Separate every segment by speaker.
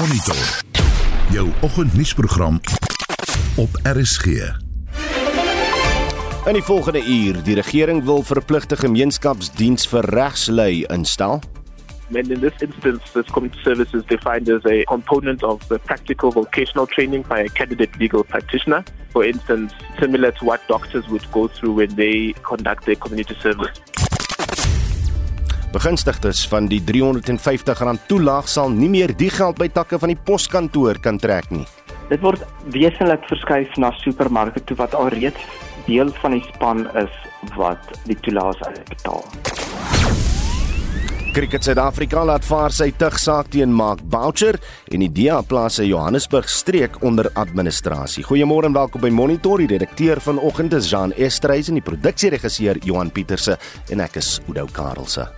Speaker 1: Monitor. Jou oggendnuusprogram op RSG.
Speaker 2: In die volgende uur, die regering wil verpligte gemeenskapsdiens vir regslui instel.
Speaker 3: And in this instance, this community service is defined as a component of the practical vocational training by a candidate legal practitioner. For instance, similar to what doctors would go through when they conduct their community service.
Speaker 2: Begunstigdes van die R350 toelaag sal nie meer die geld by takke van die poskantoor kan trek nie.
Speaker 4: Dit word wesentlik verskuif na supermarkte toe wat alreeds deel van die span is wat die toelaas uitbetaal.
Speaker 2: Cricket Suid-Afrika laat vaar sy tugsaak teen Mark Boucher en die DA plaas sy Johannesburg streek onder administrasie. Goeiemôre en welkom by Monitor. Die redakteur vanoggend is Jean Estreys en die produksieregisseur Johan Pieterse en ek is Udo Karlse.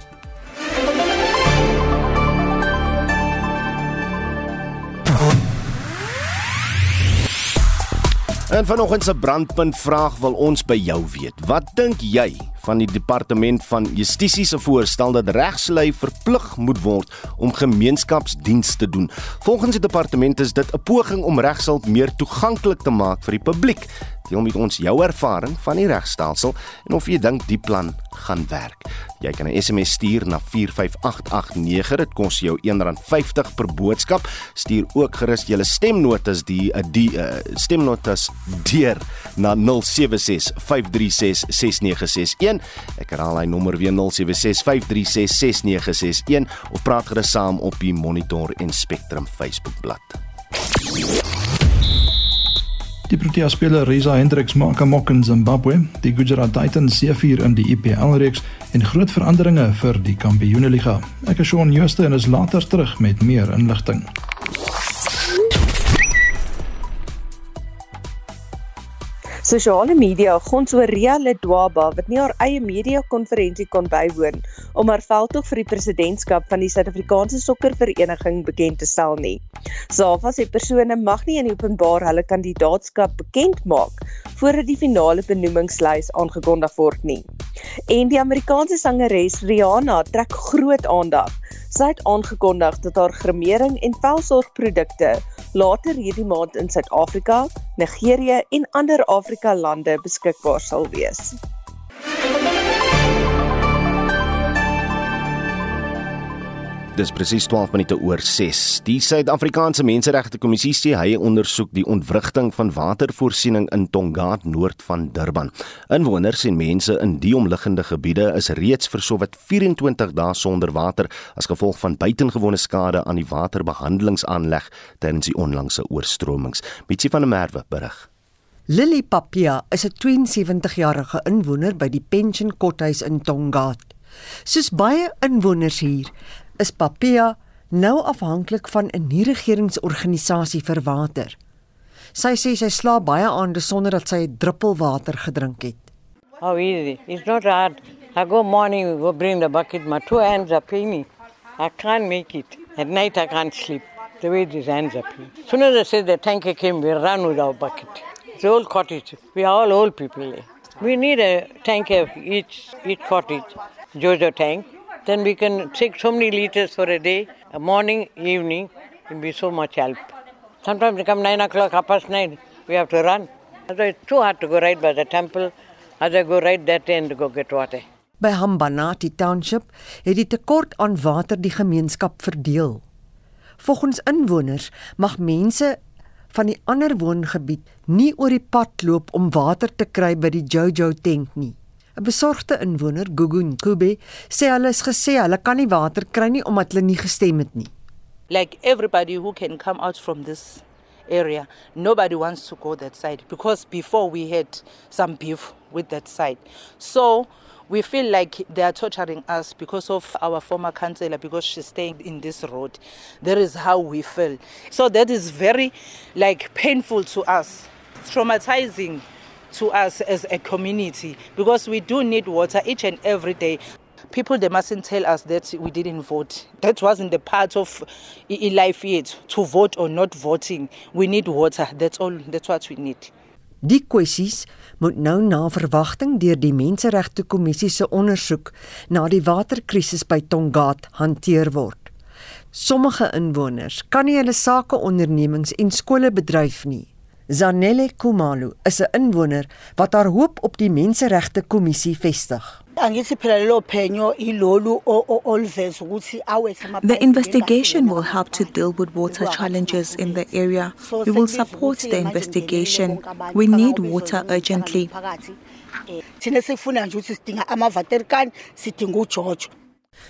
Speaker 2: En vanoggend se brandpunt vraag wil ons by jou weet. Wat dink jy van die departement van justisie se voorstel dat regslui verplig moet word om gemeenskapsdiens te doen? Volgens die departement is dit 'n poging om regshulp meer toeganklik te maak vir die publiek. Deel met ons jou ervaring van die regstelsel en of jy dink die plan gaan werk. Jy kan 'n SMS stuur na 45889. Dit kos jou R1.50 per boodskap. Stuur ook gerus julle stemnotas die uh, die uh, stemnotas deur na 0765366961. Ek herhaal hy nommer weer 0765366961 of praat gerus saam op die Monitor en Spectrum Facebookblad.
Speaker 5: Die Protea speler Reza Hendriks maak 'n mok in Zimbabwe, die Gujarat Titans seëvier in die IPL reeks en groot veranderinge vir die Kampioenligga. Ek is Shaun Jooste en is later terug met meer inligting.
Speaker 6: Sosiale media gons oor Ria Ledwaba wat nie haar eie media-konferensie kon bywoon om haar veldtog vir die presidentskap van die Suid-Afrikaanse Sokkervereniging bekend te stel nie. Safa sê persone mag nie in openbaar hulle kandidaatskap bekend maak voordat die finale benoemingslys aangekondig word nie. En die Amerikaanse sangeres Rihanna trek groot aandag. Sy het aangekondig dat haar gremering en velsorgprodukte later hierdie maand in Suid-Afrika, Nigerië en ander Afrika lande beskikbaar sal wees.
Speaker 2: Dis presies 12 minute oor 6. Die Suid-Afrikaanse Menseregte Kommissie sê hy ondersoek die ontwrigting van watervoorsiening in Tongaat noord van Durban. Inwoners en mense in die omliggende gebiede is reeds vir sowat 24 dae sonder water as gevolg van buitengewone skade aan die waterbehandelingsaanleg tydens die onlangse oorstromings. Mitsi van der Merwe berig.
Speaker 7: Lily Papia is 'n 72-jarige inwoner by die Pension Kothuis in Tongaat. Soos baie inwoners hier, is Papia nou afhanklik van 'n nie-regeringsorganisasie vir water. Sy sê sy slaap baie aande sonder dat sy 'n druppel water gedrink het.
Speaker 8: How easy. It's not hard. I go morning, go bring the bucket. My two hands are paining. I can't make it. At night, I can't sleep. The way these hands are paining. Soon as I say the tanker came, we run with our bucket. It's all cottage. We are all old people. We need a tanker each each cottage, Jojo tank. Then we can take so many liters for a day, a morning, evening, will be so much help. Sometimes we come 9 o'clock, half past 9, we have to run. So it's too hard to go right by the temple, as I go right that end to go get water.
Speaker 7: By Hambanati Township het die tekort aan water die gemeenskap verdeel. Volgens inwoners mag mense van die ander woongebied nie oor die pad loop om water te kry by die Jojo tank nie. 'n Besorgde inwoner, Gugun Kube, sê hulle is gesê hulle kan nie water kry nie omdat hulle nie gestem het nie.
Speaker 9: Like everybody who can come out from this area, nobody wants to go that side because before we had some beef with that side. So we feel like they are torturing us because of our former councillor because she's staying in this road. That is how we feel. So that is very like painful to us, traumatizing to us as a community because we do need water each and every day. People they mustn't tell us that we didn't vote. That wasn't the part of life yet to vote or not voting. We need water. That's all. That's what we need.
Speaker 7: Die kwessies moet nou na verwagting deur die Menseregte Kommissie se ondersoek na die waterkrisis by Tongaat hanteer word. Sommige inwoners kan nie hulle sake ondernemings en skole bedryf nie. Zanelle Kumalo is 'n inwoner wat haar hoop op die Menseregte Kommissie vestig.
Speaker 10: The investigation will help to deal with water challenges in the area. We will support the investigation. We need water urgently.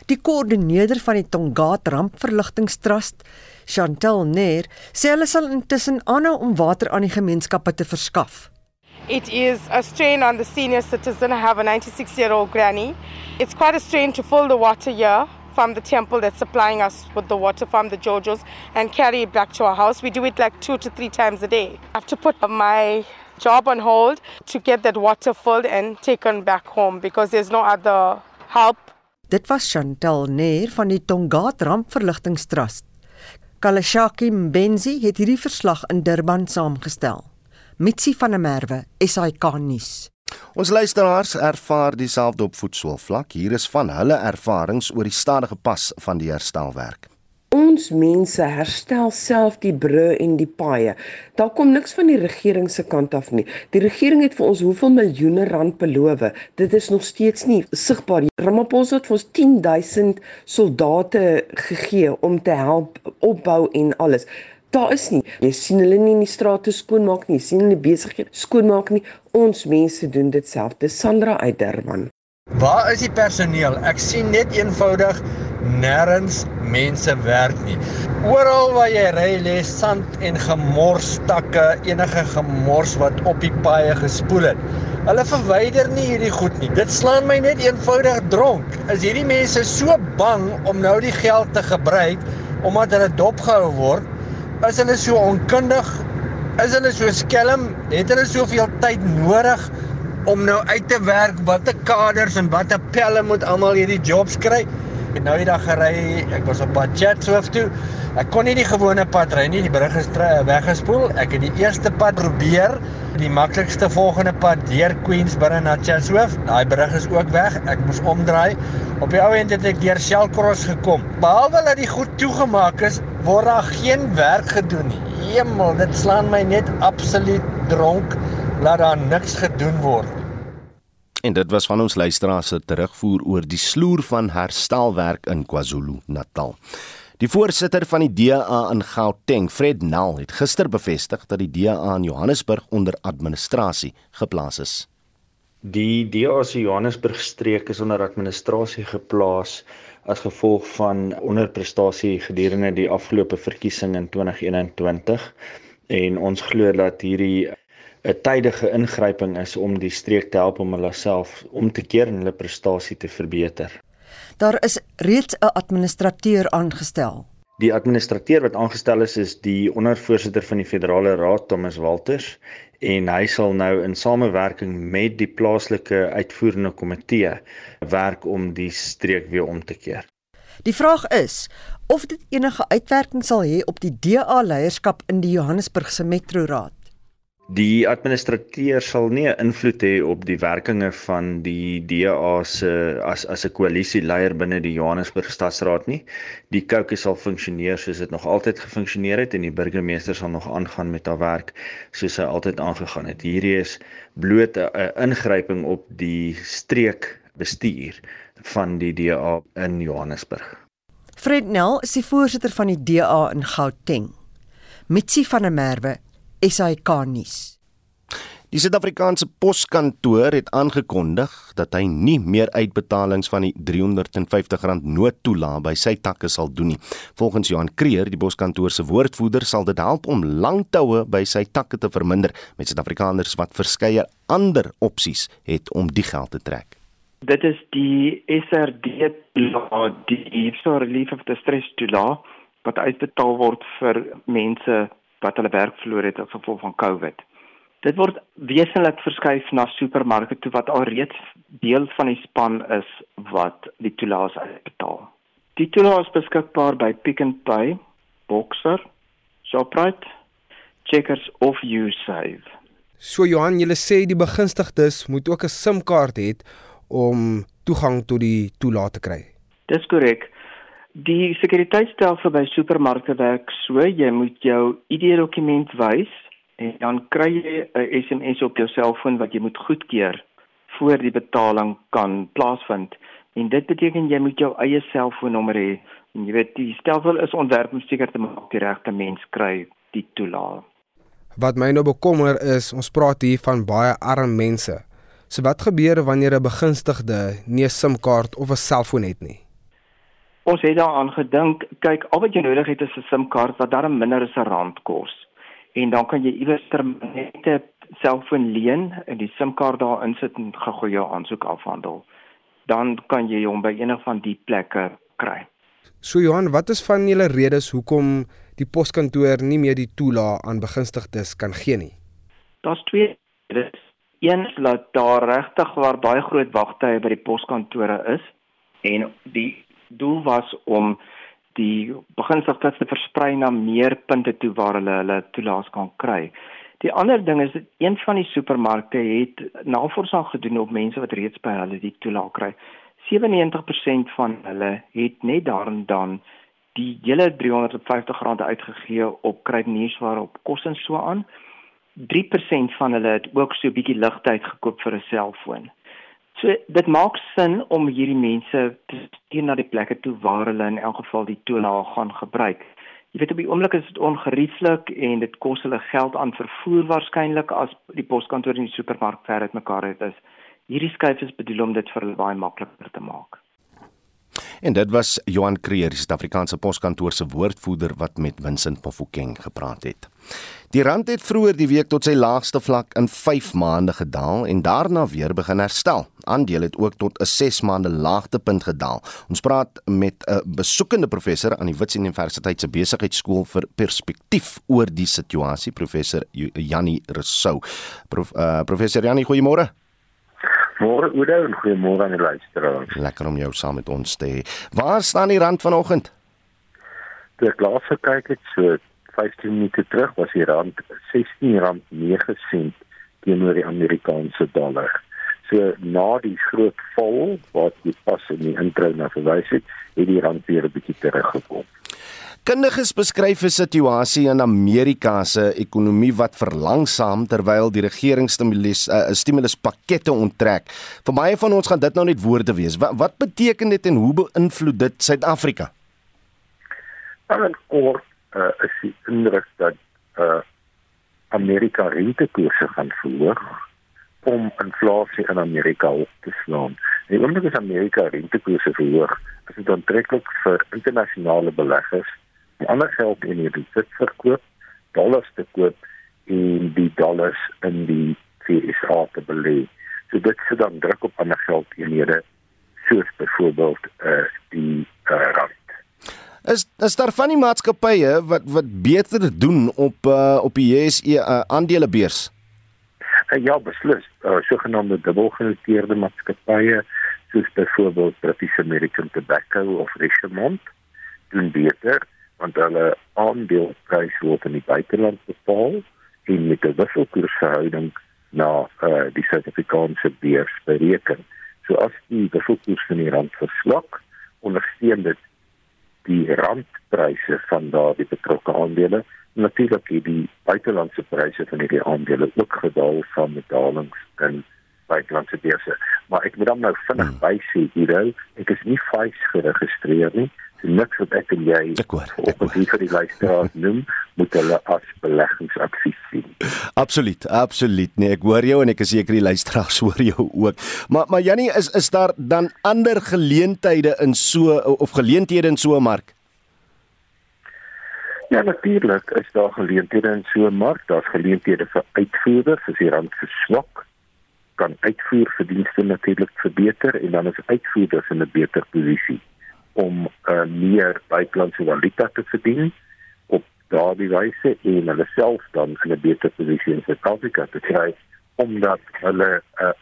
Speaker 7: Die koördineerder van die Tongaat Rampverligtingstrust, Chantel Neer, sê hulle sal intussen aanhou om water aan die gemeenskappe te verskaf.
Speaker 11: It is a strain on the senior citizen. I have a 96 year old granny. It's quite a strain to fill the water here from the temple that's supplying us with the water from the Jojos and carry it back to our house. We do it like two to three times a day. I have to put my job on hold to get that water filled and taken back home because there's no other help.
Speaker 7: Dit was Chantel Neer van die Tongaat Rampverligtingstrust. Kalashaki Mbenzi het hierdie verslag in Durban saamgestel. Mitsi van der Merwe, SAK nuus.
Speaker 2: Ons luisteraars ervaar dieselfde op voetsoolvlak. Hier is van hulle ervarings oor die stadige pas van die herstelwerk.
Speaker 12: Ons mense herstel self die brûe en die paaie. Daar kom niks van die regering se kant af nie. Die regering het vir ons hoeveel miljoene rand beloof. Dit is nog steeds nie sigbaar. Ramaphosa het vir ons 10000 soldate gegee om te help opbou en alles. Daar is nie. Jy sien hulle nie in die strate skoonmaak nie. Jy sien hulle besig skoonmaak nie. Ons mense doen dit self. Dis Sandra uit Durban.
Speaker 13: Waar is die personeel? Ek sien net eenvoudig nêrens mense werk nie. Oral waar jy ry lê sand en gemors takke, enige gemors wat op die paaie gespoel het. Hulle verwyder nie hierdie goed nie. Dit slaan my net eenvoudig dronk. Is hierdie mense so bang om nou die geld te gebruik omdat hulle dopgehou word? Is hulle so onkundig? Is hulle so skelm? Het hulle soveel tyd nodig om nou uit te werk watter kaders en watter pelle moet almal hierdie jobs kry? En nou die dag gery, ek was op pad Chatsworth toe. Ek kon nie die gewone pad ry nie, die brug is weggespoel. Ek het die eerste pad probeer, die maklikste volgende pad deur Queensboro na Chatsworth. Daai brug is ook weg. Ek moes omdraai. Op die ou end het ek deur Shellcross gekom. Behalwe dat die goed toegemaak is, word daar geen werk gedoen nie. Hemel, dit slaan my net absoluut dronk laat daar niks gedoen word.
Speaker 2: En dit was van ons luisteraars se terugvoer oor die sloer van herstelwerk in KwaZulu-Natal. Die voorsitter van die DA in Gauteng, Fred Nel, het gister bevestig dat die DA in Johannesburg onder administrasie geplaas is.
Speaker 14: Die DA se Johannesburg streek is onder administrasie geplaas as gevolg van onderprestasie gedurende die afgelope verkiesing in 2021 en ons glo dat hierdie 'n tydige ingryping is om die streek te help om hulle self om te keer en hulle prestasie te verbeter.
Speaker 7: Daar is reeds 'n administrateur aangestel.
Speaker 14: Die administrateur wat aangestel is is die ondervoorsitter van die Federale Raad Thomas Walters en hy sal nou in samewerking met die plaaslike uitvoerende komitee werk om die streek weer om te keer.
Speaker 7: Die vraag is of dit enige uitwerking sal hê op die DA leierskap in die Johannesburgse Metroraad.
Speaker 14: Die administrateur sal nie 'n invloed hê op die werkinge van die DA se as as 'n koalisieleier binne die Johannesburg Stadsraad nie. Die kouke sal funksioneer soos dit nog altyd gefunksioneer het en die burgemeester sal nog aangaan met haar werk soos hy altyd aangegaan het. Hierdie is bloot 'n ingryping op die streek bestuur van die DA in Johannesburg.
Speaker 7: Fred Nel is die voorsitter van die DA in Gauteng. Mitsi van der Merwe SAK nuus.
Speaker 2: Die Suid-Afrikaanse Poskantoor het aangekondig dat hy nie meer uitbetalings van die R350 noodtoelaag by sy takke sal doen nie. Volgens Johan Kreer, die Poskantoor se woordvoerder, sal dit help om langtoue by sy takke te verminder met Suid-Afrikaners wat verskeie ander opsies het om die geld te trek.
Speaker 4: Dit is die SRD toelaag, die Social Relief of Distress toelaag wat uitbetaal word vir mense wat hulle werk verloor het as gevolg van COVID. Dit word wesentlik verskuif na supermarkte toe wat alreeds deel van die span is wat die toelaas uitbetaal. Die toelaas beskikbaar by Pick n Pay, Boxer, Shoprite, Checkers of Usave.
Speaker 15: So Johan, jy sê die begunstigdes moet ook 'n SIM-kaart hê om toegang tot die toelaat te kry.
Speaker 4: Dis korrek. Die sekuriteitstelsel by supermarkte werk so, jy moet jou ID-dokument wys en dan kry jy 'n SMS op jou selfoon wat jy moet goedkeur voor die betaling kan plaasvind. En dit beteken jy moet jou eie selfoonnommer hê. En jy weet die stelsel is ontwerp om seker te maak die regte mens kry die toelaag.
Speaker 15: Wat my nou bekommer is, ons praat hier van baie arm mense. So wat gebeur wanneer 'n begunstigde nie 'n SIM-kaart of 'n selfoon het nie?
Speaker 4: Ons het daaraan gedink, kyk, al wat jy nodig het is 'n SIM-kaart wat darm minder as 'n rand kos. En dan kan jy iewers net 'n selfoon leen en die SIM-kaart daarin sit en gou jou aansoek afhandel. Dan kan jy hom by enige van die plekke kry.
Speaker 15: So Johan, wat is van julle redes hoekom die poskantoor nie meer die toelaag aan begunstigdes kan gee nie?
Speaker 4: Daar's twee redes. Een is dat daar regtig waar baie groot wagtye by die poskantore is en die doel was om die begunstigdes te versprei na meer punte toe waar hulle hulle toelaas kan kry. Die ander ding is dat een van die supermarkte het navorsing gedoen op mense wat reeds by hulle die toelaag kry. 97% van hulle het net daarin dan die hele R350 uitgegee op kruideniersware op kos en so aan. 3% van hulle het ook so 'n bietjie ligtyd gekoop vir 'n selfoon. So dit maak sin om hierdie mense te stuur na die plekke toe waar hulle in elk geval die toelaag gaan gebruik. Jy weet op die oomblik is dit ongerieflik en dit kos hulle geld aan vervoer waarskynlik as die poskantoor en die supermark ver uit mekaar uit is. Hierdie skuif is bedoel om dit vir hulle baie makliker te maak.
Speaker 2: En dit was Johan Creer, die Suid-Afrikaanse Poskantoor se woordvoerder wat met Vincent Mofokeng gepraat het. Die rand het vroeër die week tot sy laagste vlak in 5 maande gedaal en daarna weer begin herstel. Aandele het ook tot 'n 6 maande laagtepunt gedaal. Ons praat met 'n besoekende professor aan die Wits Universiteit se Besigheidsskool vir Perspektief oor die situasie, professor Jannie Rousseau. Prof, uh, professor Jannie, goeiemôre.
Speaker 16: Môre Oudo en goeiemôre aan die luisteraars.
Speaker 2: Lekker om jou saam met ons te hê. Waar staan die rand vanoggend?
Speaker 16: Toe ek laas gekyk het, so 15 minute terug, was die rand R16.9 teenoor die Amerikaanse dollar. So na die groot val wat jy pas in die intro na verwys het, het die rand weer 'n bietjie teruggekom.
Speaker 2: Kundiges beskryf 'n situasie in Amerika se ekonomie wat verlangsaam terwyl die regering stimulus 'n uh, stimuluspakkette onttrek. Vir baie van ons gaan dit nou net woorde wees. Wat, wat beteken dit en hoe beïnvloed dit Suid-Afrika?
Speaker 16: Dan kort uh, is die indruk dat uh, Amerika rentekoerse gaan verhoog om inflasie in Amerika op te slaan. En omdat die Amerika rentekoerse verhoog, is dit aantreklik vir internasionale beleggers ander geld in hierdie sit verkoop, dollars te koop en die dollars in die FSA te belê. So dit sit dan druk op ander geld eenhede soos byvoorbeeld uh, die uh, rand.
Speaker 2: Is is daar van die maatskappye wat wat beter doen op uh, op die JSE uh, aandelebeurs?
Speaker 16: Uh, ja, beslis. Uh, sogenaamde dubbelgenoteerde maatskappye soos byvoorbeeld British American Tobacco of Richemont doen beter want hulle aandeleprys word in die buiteland bepaal en met 'n wisselkoersverhouding na uh, die Suid-Afrikaanse beurs bereken. So as die wisselkoers van die rand verswak, ondersteun dit die randpryse van daardie betrokke aandele. Natuurlik het die buitelandse pryse van hierdie aandele ook gedaal van dalings in buitelandse beurse. Maar ek moet dan nou vinnig hmm. bysê hierou, ek is nie vals geregistreer nie niks wat ek en jy
Speaker 2: ek hoor.
Speaker 16: vir die luisteraars noem moet hulle as beleggingsadvies sien.
Speaker 2: Absoluut, absoluut. Nee, ek hoor jou en ek is seker die luisteraars hoor jou ook. Maar maar Jannie, is is daar dan ander geleenthede in so of geleenthede in so 'n mark?
Speaker 16: Ja, natuurlik is daar geleenthede in so 'n mark. Daar's geleenthede vir uitvoerders as die rand verswak kan uitvoerverdienste natuurlik verbeter en dan is uitvoerders in 'n beter posisie om uh, meer buitelandse valuta te verdien op daardie wyse en hulle self dan in 'n beter posisie in Suid-Afrika te kry omdat hulle uh,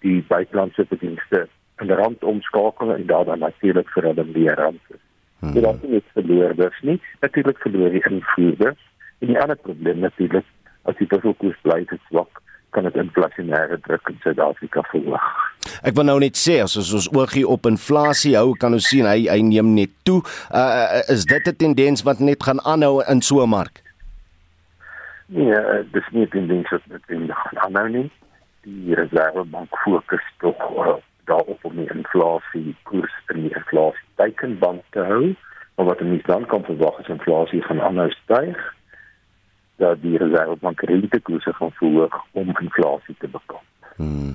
Speaker 16: die buitelandse verdienste in rand omskakel en daar dan natuurlik vir hulle meer rand is. Hmm. So dat nie verloorders nie, natuurlik verloor die invoerders en die ander probleem natuurlik as die bevolking bly te swak kan dit inflasionêre druk in Suid-Afrika verhoog.
Speaker 2: Ek wil nou net sê as ons oogie op inflasie hou, kan ons sien hy hy neem net toe. Uh is dit 'n tendens wat net gaan aanhou in so 'n mark?
Speaker 16: Nee, uh, dis nie 'n tendens wat net gaan aanhou nie. Die Reservebank fokus tog uh, daarop om die inflasie koers in die inflasie teikenband te hou. Maar wat ons dan kan verwag is inflasie gaan aanhou styg dat die reservebank rentekoerse gaan verhoog om inflasie te bekamp.
Speaker 2: Hmm.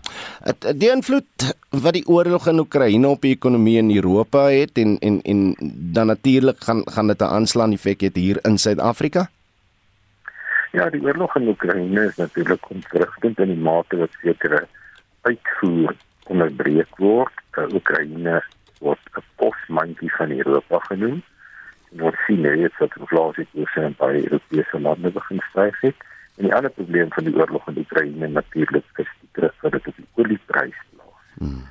Speaker 2: Die invloed wat die oorlog in Oekraïne op die ekonomie in Europa het en en en dan natuurlik gaan gaan dit 'n aanslaan effek hê hier in Suid-Afrika.
Speaker 16: Ja, die oorlog in Oekraïne is natuurlik ontwrigtend in die mate wat sekere uitvoer onderbreek word. Oekraïne word 'n posmandjie van Europa genoem wat sien dit dat inflasie koers in baie Europese lande begin styg het. En die ander probleem van die oorlog in Oekraïne natuurlik is die druk wat dit op die olieprys plaas. Hmm.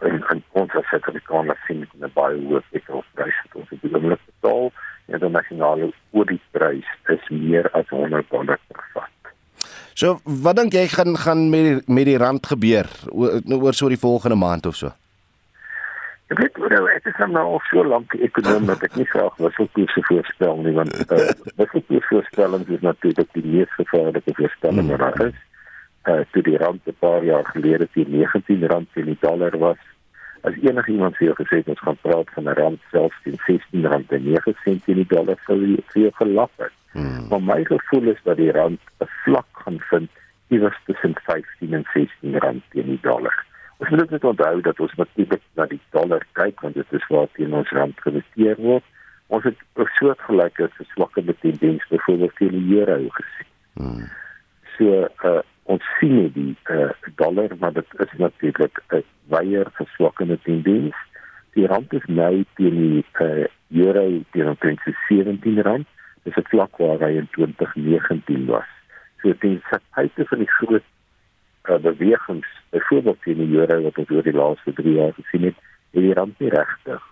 Speaker 16: En, en ons as Suid-Afrikaner sien dit in 'n baie hoë petrolprys wat ons op die oomblik betaal. Die nasionale olieprys is meer as 100 dollar per vat.
Speaker 2: So, wat dink jy gaan gaan met die, met die rand gebeur oor, oor so die volgende maand of so?
Speaker 16: Ek weet hoe dit is nou al so lank ekonom dat ek nie graag wisselkoerse voorspel nie want uh, wisselkoerse voorspellings is natuurlik die mees gevaarlike voorspelling wat daar is. Uh toe die rand 'n paar jaar gelede teen 19 rand teen die dollar was, as enige iemand vir jou gesê het ons gaan praat van 'n rand selfs teen 16 rand en 9 sent teen die dollar sou jy vir gelap het. Hmm. Maar my gevoel is dat die rand 'n vlak gaan vind iewers tussen 15 en 16 rand teen die dollar. Ons moet net onthou dat ons natuurlik na die dollar kyk want dit is waar teen ons rand geïnvesteer word. Ons het 'n soortgelyke verswakkende tendens byvoorbeeld teen die euro gesien. Hmm. So uh, ons sien nie die uh, dollar maar dit is natuurlik 'n baie verswakkende tendens. Die rand is nou teen die uh, euro teen omtrent 17 rand. Dis 'n vlak waar hy in 2019 was. So dit is tipe van die groot uh, bewegings byvoorbeeld in die euro wat ons oor die laaste 3 jaar gesien het, het die rand nie regtig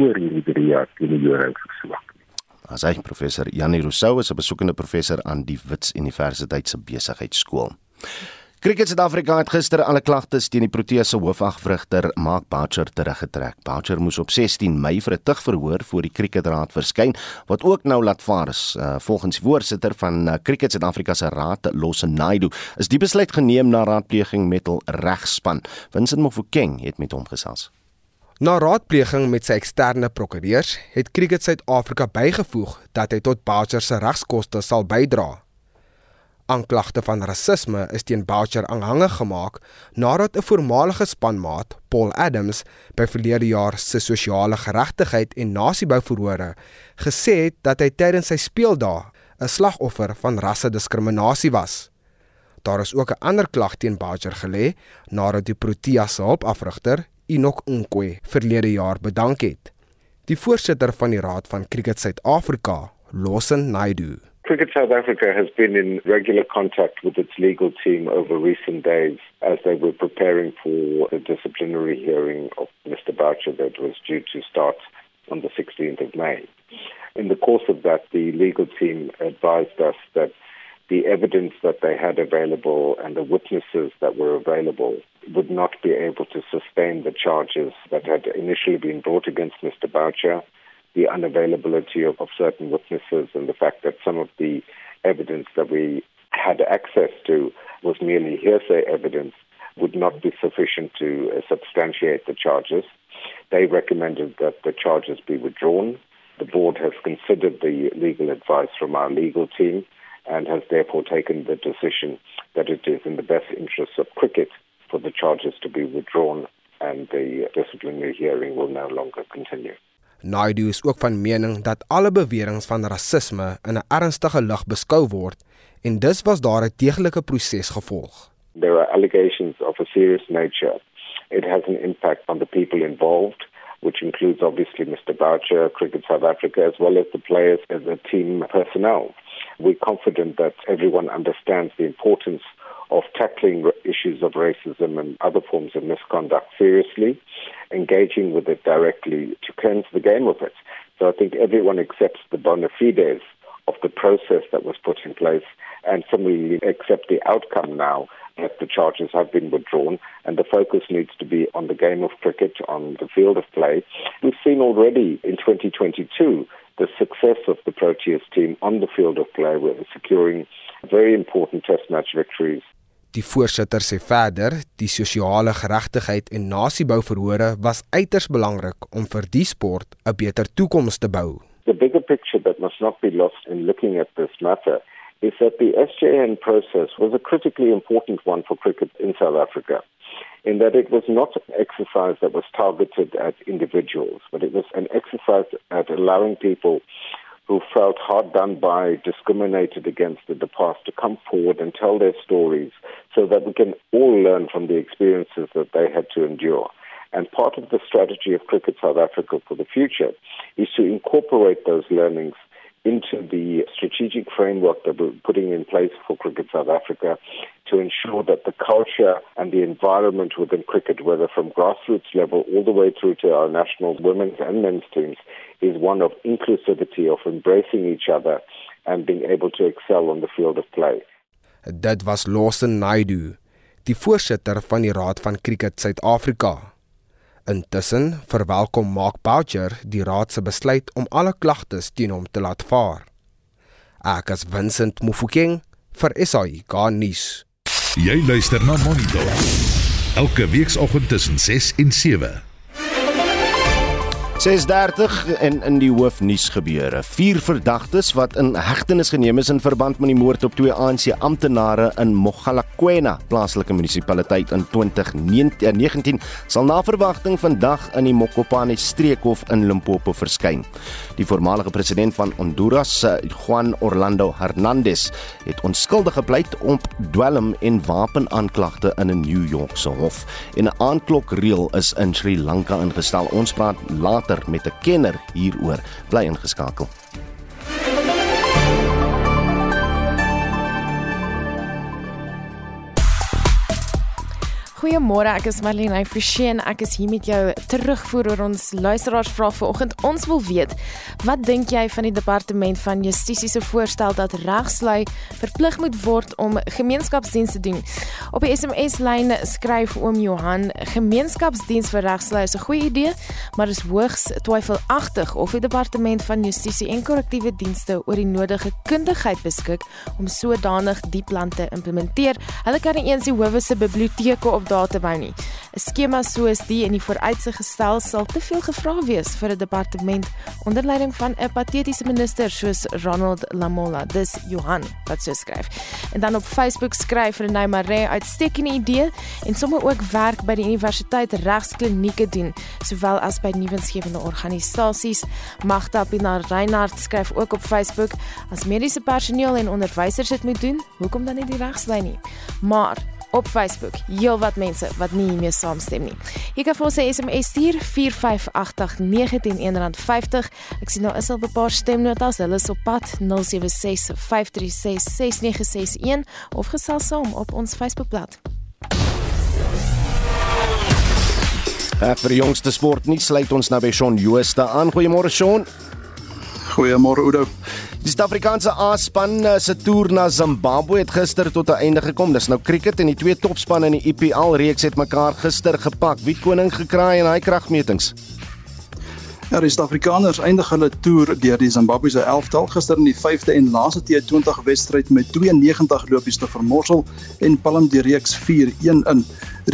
Speaker 16: oor hierdie 3 jaar teen die euro geswak nie.
Speaker 2: As hy professor Janie Rousseau is 'n besoekende professor aan die Wits Universiteit se besigheidskool. Cricket Suid-Afrika het gister alle klagtes teen die Protea se hoofagvrigter Mark Boucher teruggetrek. Boucher moes op 16 Mei vir 'n tugverhoor voor die Cricketraad verskyn wat ook nou laat vaar is. Uh, volgens voorsitter van uh, Cricket Suid-Afrika se raad, Losse Naidu, is die besluit geneem na raadpleging met hul regspan. Vincent Mofokeng het met hom gesels.
Speaker 15: Na raadpleging met sy eksterne prokureurs het Cricket Suid-Afrika bygevoeg dat hy tot Boucher se regskoste sal bydra. Aanklagte van rasisme is teen Boucher aanhangig gemaak nadat 'n voormalige spanmaat, Paul Adams, by verlede jaar se sosiale geregtigheid en nasiebouverhore gesê het dat hy tydens sy speeldae 'n slagoffer van rassediskriminasie was. Daar is ook 'n ander klag teen Boucher gelê nadat die Protea se hulpafrigter, Enoch Nkwe, verlede jaar bedank het. Die voorsitter van die Raad van Cricket Suid-Afrika, Lawson Naidu,
Speaker 17: Cricket South Africa has been in regular contact with its legal team over recent days as they were preparing for the disciplinary hearing of Mr. Boucher that was due to start on the 16th of May. In the course of that, the legal team advised us that the evidence that they had available and the witnesses that were available would not be able to sustain the charges that had initially been brought against Mr. Boucher the unavailability of, of certain witnesses and the fact that some of the evidence that we had access to was merely hearsay evidence would not be sufficient to uh, substantiate the charges. They recommended that the charges be withdrawn. The board has considered the legal advice from our legal team and has therefore taken the decision that it is in the best interests of cricket for the charges to be withdrawn and the disciplinary hearing will no longer continue.
Speaker 15: Naidu is ook van mening dat alle beweringe van rasisme in 'n ernstige lig beskou word en dus was daar 'n deeglike proses gevolg.
Speaker 17: There are allegations of a serious nature. It has an impact on the people involved, which includes obviously Mr. Boucher, Cricket South Africa, as well as the players and the team personnel. We're confident that everyone understands the importance of tackling issues of racism and other forms of misconduct seriously, engaging with it directly to cleanse the game of it. So I think everyone accepts the bona fides of the process that was put in place and similarly accept the outcome now that the charges have been withdrawn and the focus needs to be on the game of cricket, on the field of play. We've seen already in 2022 the success of the Proteas team on the field of play with securing very important test match victories.
Speaker 15: Die voorsitter sê verder, die sosiale geregtigheid en nasiebouverhore was uiters belangrik om vir die sport 'n beter toekoms te bou.
Speaker 17: The bigger picture that must not be lost in looking at this matter is that the SJN process was a critically important one for cricket in South Africa. In that it was not an exercise that was targeted at individuals, but it was an exercise at allowing people who felt hard done by, discriminated against in the past, to come forward and tell their stories so that we can all learn from the experiences that they had to endure. And part of the strategy of Cricket South Africa for the future is to incorporate those learnings into the strategic framework that we're putting in place for Cricket South Africa to ensure that the culture and the environment within cricket, whether from grassroots level all the way through to our national women's and men's teams, is one of inclusivity, of embracing each other and being able to excel on the field of play.
Speaker 15: Dit was Lawson Naidu, die voorsitter van die Raad van Cricket Suid-Afrika. Intussen verwelkom Mark Boucher die raad se besluit om alle klagtes teen hom te laat vaar. Ek as Vincent Mufokeng vir SAI garnis.
Speaker 1: Jy luister na Monitor. Elke weekoggend tussen 6 en 7.
Speaker 2: 6:30 en in die hoofnuus gebeure. Vier verdagtes wat in hegtenis geneem is in verband met die moord op twee ANC amptenare in Mogalakwena, plaaslike munisipaliteit in 2019, sal na verwagting vandag in die Mokopane streekhof in Limpopo verskyn. Die voormalige president van Honduras, Juan Orlando Hernandez, het onskuldig gepleit op dwelm en wapenaanklagte in 'n New Yorkse hof. En 'n aanklokreël is in Sri Lanka ingestel. Ons praat later later met 'n kenner hieroor. Bly ingeskakel.
Speaker 18: Goeiemôre, ek is Marlene Forsheen. Ek is hier met jou terugvoer oor ons luisteraarsvraag vanoggend. Ons wil weet, wat dink jy van die departement van Justisie se voorstel dat regslui verplig moet word om gemeenskapsdiens te doen? Op die SMS-lyn skryf oom Johan, gemeenskapsdiens vir regslui is 'n goeie idee, maar is hoogs twyfelagtig of die departement van Justisie en korrektiewe dienste oor die nodige kundigheid beskik om sodanig die plan te implementeer. Hulle kan nie eens die howe se biblioteke op daar te bou nie. 'n Skema soos die in die vooruitsig gestel sal te veel gevra wees vir 'n departement onder leiding van 'n patetiese minister soos Ronald Lamola. Dis Johan wat so skryf. En dan op Facebook skryf Renay Maree uitstekende idee en sommer ook werk by die universiteit regsklinieke doen, sowel as by nuwensgewende organisasies. Magda Pinaar Reinhardt skryf ook op Facebook as mediese personeel en onderwysers dit moet doen, hoekom dan nie die regslyn nie? Maar op Facebook. Heelwat mense wat nie hiermee saamstem nie. Jy kan vir ons 'n SMS stuur 4589101 R50. Ek sien nou is al 'n paar stemnotas. Hulle is op pad 0765366961 of gesels saam op ons Facebookblad.
Speaker 2: Ek vir die jongste sport nie sluit ons nou by Shaun Jooste aan. Goeiemôre Shaun.
Speaker 5: Goeiemôre Oudo.
Speaker 2: Die Suid-Afrikaanse A-span eh, se toer na Zimbabwe het gister tot 'n einde gekom. Dis nou cricket en die twee topspanne in die IPL reeks het mekaar gister gepak. Wie koning gekraai in daai kragmetings?
Speaker 5: Ja, die Suid-Afrikaners eindig hulle toer deur die Zimbabwese elftal. Gister in die 5de en laaste T20 wedstryd met 92 lopies te vermorsel en palm die reeks 4-1 in.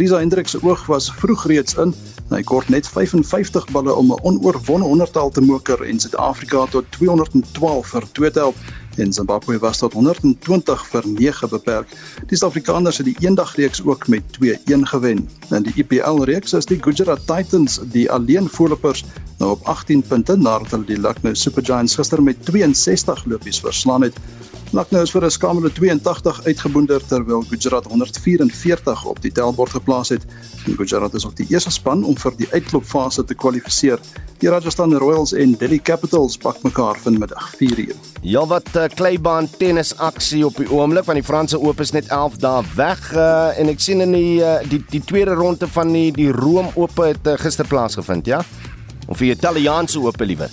Speaker 5: Risa Hendrik se oog was vroeg reeds in. Hy kort net 55 balle om 'n onoorwonde honderdtal te moker en Suid-Afrika tot 212 vir 2 te help en Zimbabwe was tot 120 vir 9 beperk. Die Suid-Afrikaners het die eendagreeks ook met 2-1 gewen. In die IPL reeks is die Gujarat Titans die alleen voorlopers nou op 18 punte nadat hulle die Lucknow Super Giants gister met 62 lopies verslaan het. Lucknow is vir 'n skamele 82 uitgeboonder terwyl Gujarat 144 op die tellbord geplaas het. En Gujarat is ook die eerste span om vir die uitklopfase te kwalifiseer. Die Rajasthan Royals en Delhi Capitals pak mekaar vanmiddag 4uur.
Speaker 2: Ja wat uh, kleibaan tennis aksie op die oomblik want die Franse Oop is net 11 dae weg uh, en ek sien in die, uh, die die tweede ronde van die die Rome Oop het uh, gister plaasgevind, ja? Of die Italiaanse Oop liewer.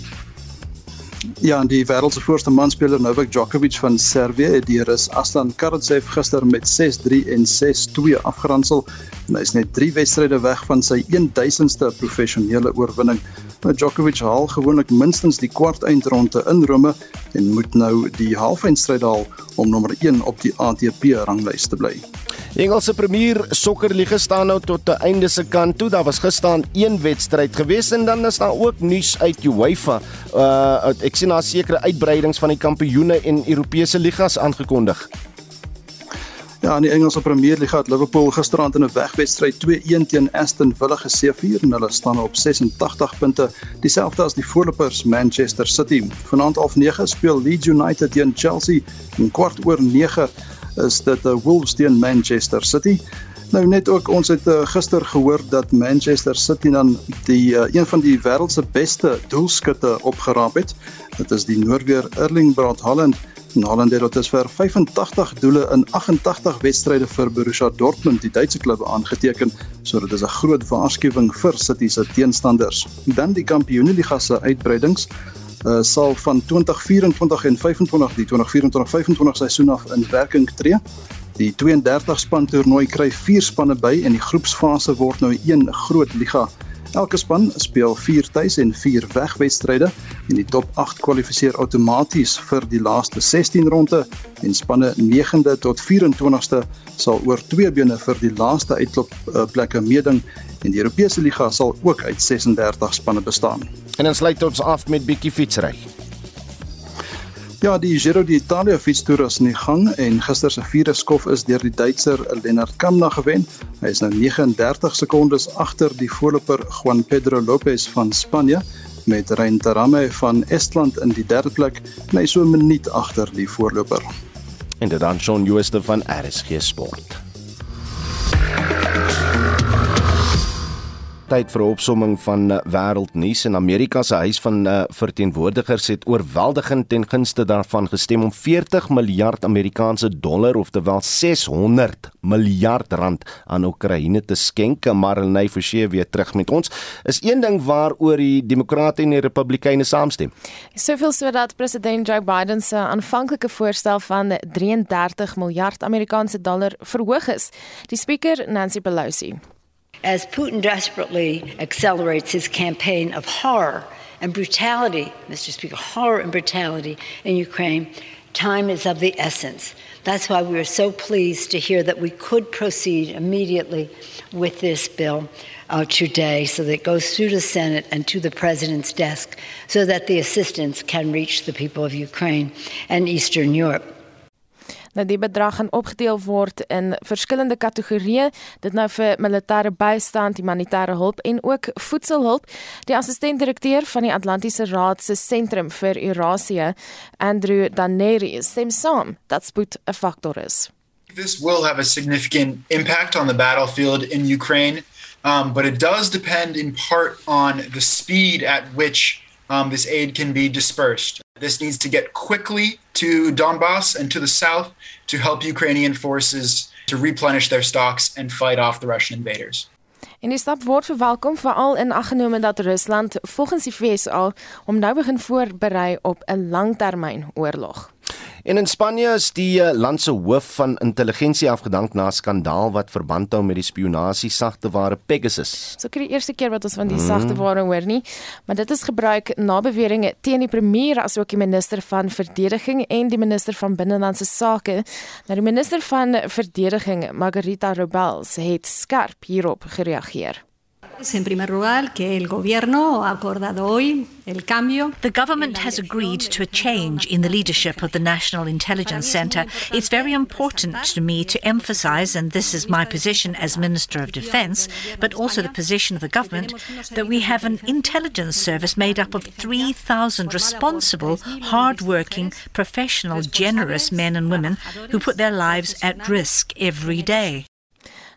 Speaker 5: Ja, die wêreld se voorste manspeler Novak Djokovic van Servië het die Rus Aslan Karatsev gister met 6-3 en 6-2 afgeronsel. En hy is net 3 wedstryde weg van sy 1000ste professionele oorwinning. Nou Djokovic haal gewoonlik minstens die kwart eindronde in Rome en moet nou die halfeindstryd haal om nommer 1 op die ATP ranglys te bly.
Speaker 2: Die Engelse Premier Sokkerliga staan nou tot die einde se kant toe. Daar was gister een wedstryd gewees en dan is daar ook nuus uit UEFA. Uh ek sien daar sekere uitbreidings van die kampioene en Europese ligas aangekondig.
Speaker 5: Ja, in die Engelse Premier Liga het Liverpool gisterand in 'n wegwedstryd 2-1 teen Aston Villa geseëvier en hulle staan op 86 punte, dieselfde as die voorlopers Manchester City. Vanaand half 9 speel Leeds United teen Chelsea en kwart oor 9 is dit 'n Wolves teen Manchester City. Nou net ook ons het uh, gister gehoor dat Manchester City dan die uh, een van die wêreld se beste doelskutte opgeraap het. Dit is die Noorweer Erling Braut Haaland. Haaland het tot vir 85 doele in 88 wedstryde vir Borussia Dortmund, die Duitse klub, aangeteken. So dit is 'n groot waarskuwing vir City se teenstanders. Dan die Kampioenligga se uitbreidings uh, sal van 2024 en 25 die 2024-25 seisoen af in werking tree. Die 32 span toernooi kry 4 spanne by en die groepsfase word nou een groot liga. Elke span speel 4 tuis en 4 wegwedstryde en die top 8 kwalifiseer outomaties vir die laaste 16 ronde en spanne 9de tot 24ste sal oor twee bene vir die laaste uitklop plekke meeding en die Europese liga sal ook uit 36 spanne bestaan.
Speaker 2: En dan sluit ons af met bietjie fietsry.
Speaker 5: Ja, die Giro d'Italia fietstoer is in die gang en gister se vierde skof is deur die Duitser Lennard Kamna gewen. Hy is nou 39 sekondes agter die voorloper Juan Pedro Lopez van Spanje met Rein Tarame van Estland in die derde plek en hy so 'n minuut agter die voorloper.
Speaker 2: En dit dan Shaun Jooste van RSG Sport. Tyd vir 'n opsomming van uh, wêreldnuus. En Amerika se huis van uh, verteenwoordigers het oorweldigend ten gunste daarvan gestem om 40 miljard Amerikaanse dollar of terwyl 600 miljard rand aan Oekraïne te skenk. Maar Renay Forsie weer terug met ons. Is een ding waaroor die demokrate en die republikeine saamstem?
Speaker 18: Soveel sodat president Joe Biden se aanvanklike voorstel van 33 miljard Amerikaanse dollar verhoog is. Die spreker Nancy Pelosi
Speaker 19: as Putin desperately accelerates his campaign of horror and brutality, Mr. Speaker, horror and brutality in Ukraine, time is of the essence. That's why we are so pleased to hear that we could proceed immediately with this bill uh, today so that it goes through the Senate and to the President's desk so that the assistance can reach the people of Ukraine and Eastern Europe.
Speaker 18: Nou die bedrag gaan opgedeel word in verskillende kategorieë, dit nou vir militêre bystand, humanitêre hulp en ook voedselhulp. Die assistent-direkteur van die Atlantiese Raad se sentrum vir Eurasie, Andrew Daneri, stem saam dat spoed 'n faktor is.
Speaker 20: This will have a significant impact on the battlefield in Ukraine, um, but it does depend in part on the speed at which um, this aid can be dispersed. This needs to get quickly to Donbass and to the south to help Ukrainian forces to replenish their stocks and fight off the Russian invaders.
Speaker 18: En die stap word verwelkom veral in aggenome dat Rusland volgens die VSA om nou begin voorberei op 'n langtermynoorlog.
Speaker 2: En in Spanje is die eh, land se hoof van intelligensie afgedank na 'n skandaal wat verband hou met die spionasie sagteware Pegasus.
Speaker 18: So kry die eerste keer wat ons van die mm. sagteware hoor nie, maar dit is gebruik na beweringe teen die premier asook die minister van verdediging en die minister van binnelandse sake. Nou die minister van verdediging, Margarita Robles, het skerp hierop gereageer.
Speaker 21: En primer lugar, que el gobierno ha acordado hoy.
Speaker 22: The government has agreed to a change in the leadership of the National Intelligence Center. It's very important to me to emphasize, and this is my position as Minister of Defense, but also the position of the government, that we have an intelligence service made up of 3,000 responsible, hard-working, professional, generous men and women who put their lives at risk every day.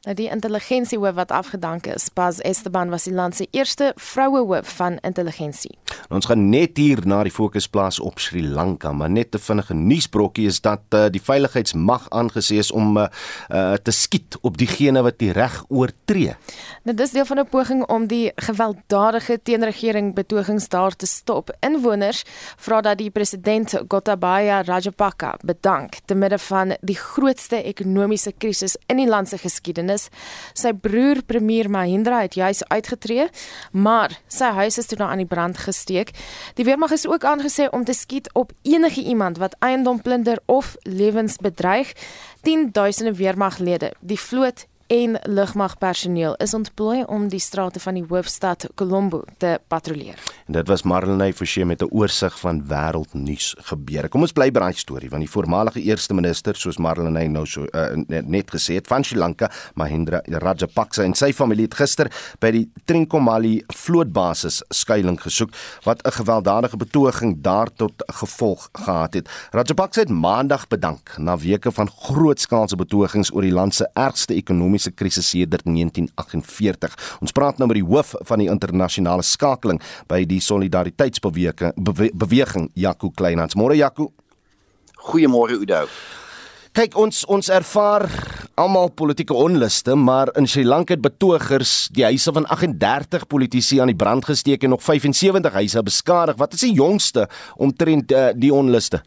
Speaker 18: Nou die intelligensiehoof wat afgedank is, Paz Esteban was die land se eerste vroue hoof van intelligensie.
Speaker 2: Ons gaan net hier na die fokus plaas op Sri Lanka, maar net 'n vinnige nuusbrokkie is dat uh, die veiligheidsmag aangesê is om uh, uh, te skiet op diegene wat die reg oortree.
Speaker 18: Nou dis deel van 'n poging om die gewelddadige teenregering betogings daar te stop. Inwoners vra dat die president Gotabaya Rajapaksa bedank te midde van die grootste ekonomiese krisis in die land se geskiedenis. Sy broer premier Mahendra het juis uitgetree, maar sy huis is toe nou aan die brand gesteek. Die weermag is ook aangesê om te skiet op enige iemand wat eiendom plunder of lewens bedreig. 10000 weermaglede, die vloot en lugmagpersoneel is ontplooi om die strate van die hoofstad Colombo te patrolleer.
Speaker 2: En dit was Marlenae Forsie met 'n oorsig van wêreldnuus gebeure. Kom ons bly by daai storie want die voormalige eerste minister soos Marlenae nou so uh, net gesê het van Sri Lanka, Mahendra Rajapaksa en sy familie het gister by die Trincomalee vlootbasis skuilings gesoek wat 'n gewelddadige betoging daar tot gevolg gehad het. Rajapaksa het maandag bedank na weke van grootskaalse betogings oor die land se ergste ekonomie ekonomiese krisis sedert 1948. Ons praat nou met die hoof van die internasionale skakeling by die solidariteitsbeweging beweging Jaco Kleinhans. Môre Jaco.
Speaker 23: Goeiemôre Udo.
Speaker 2: Kyk ons ons ervaar almal politieke onluste, maar in Sri Lanka het betogers die huise van 38 politici aan die brand gesteek en nog 75 huise beskadig. Wat is die jongste omtrent uh, die onluste?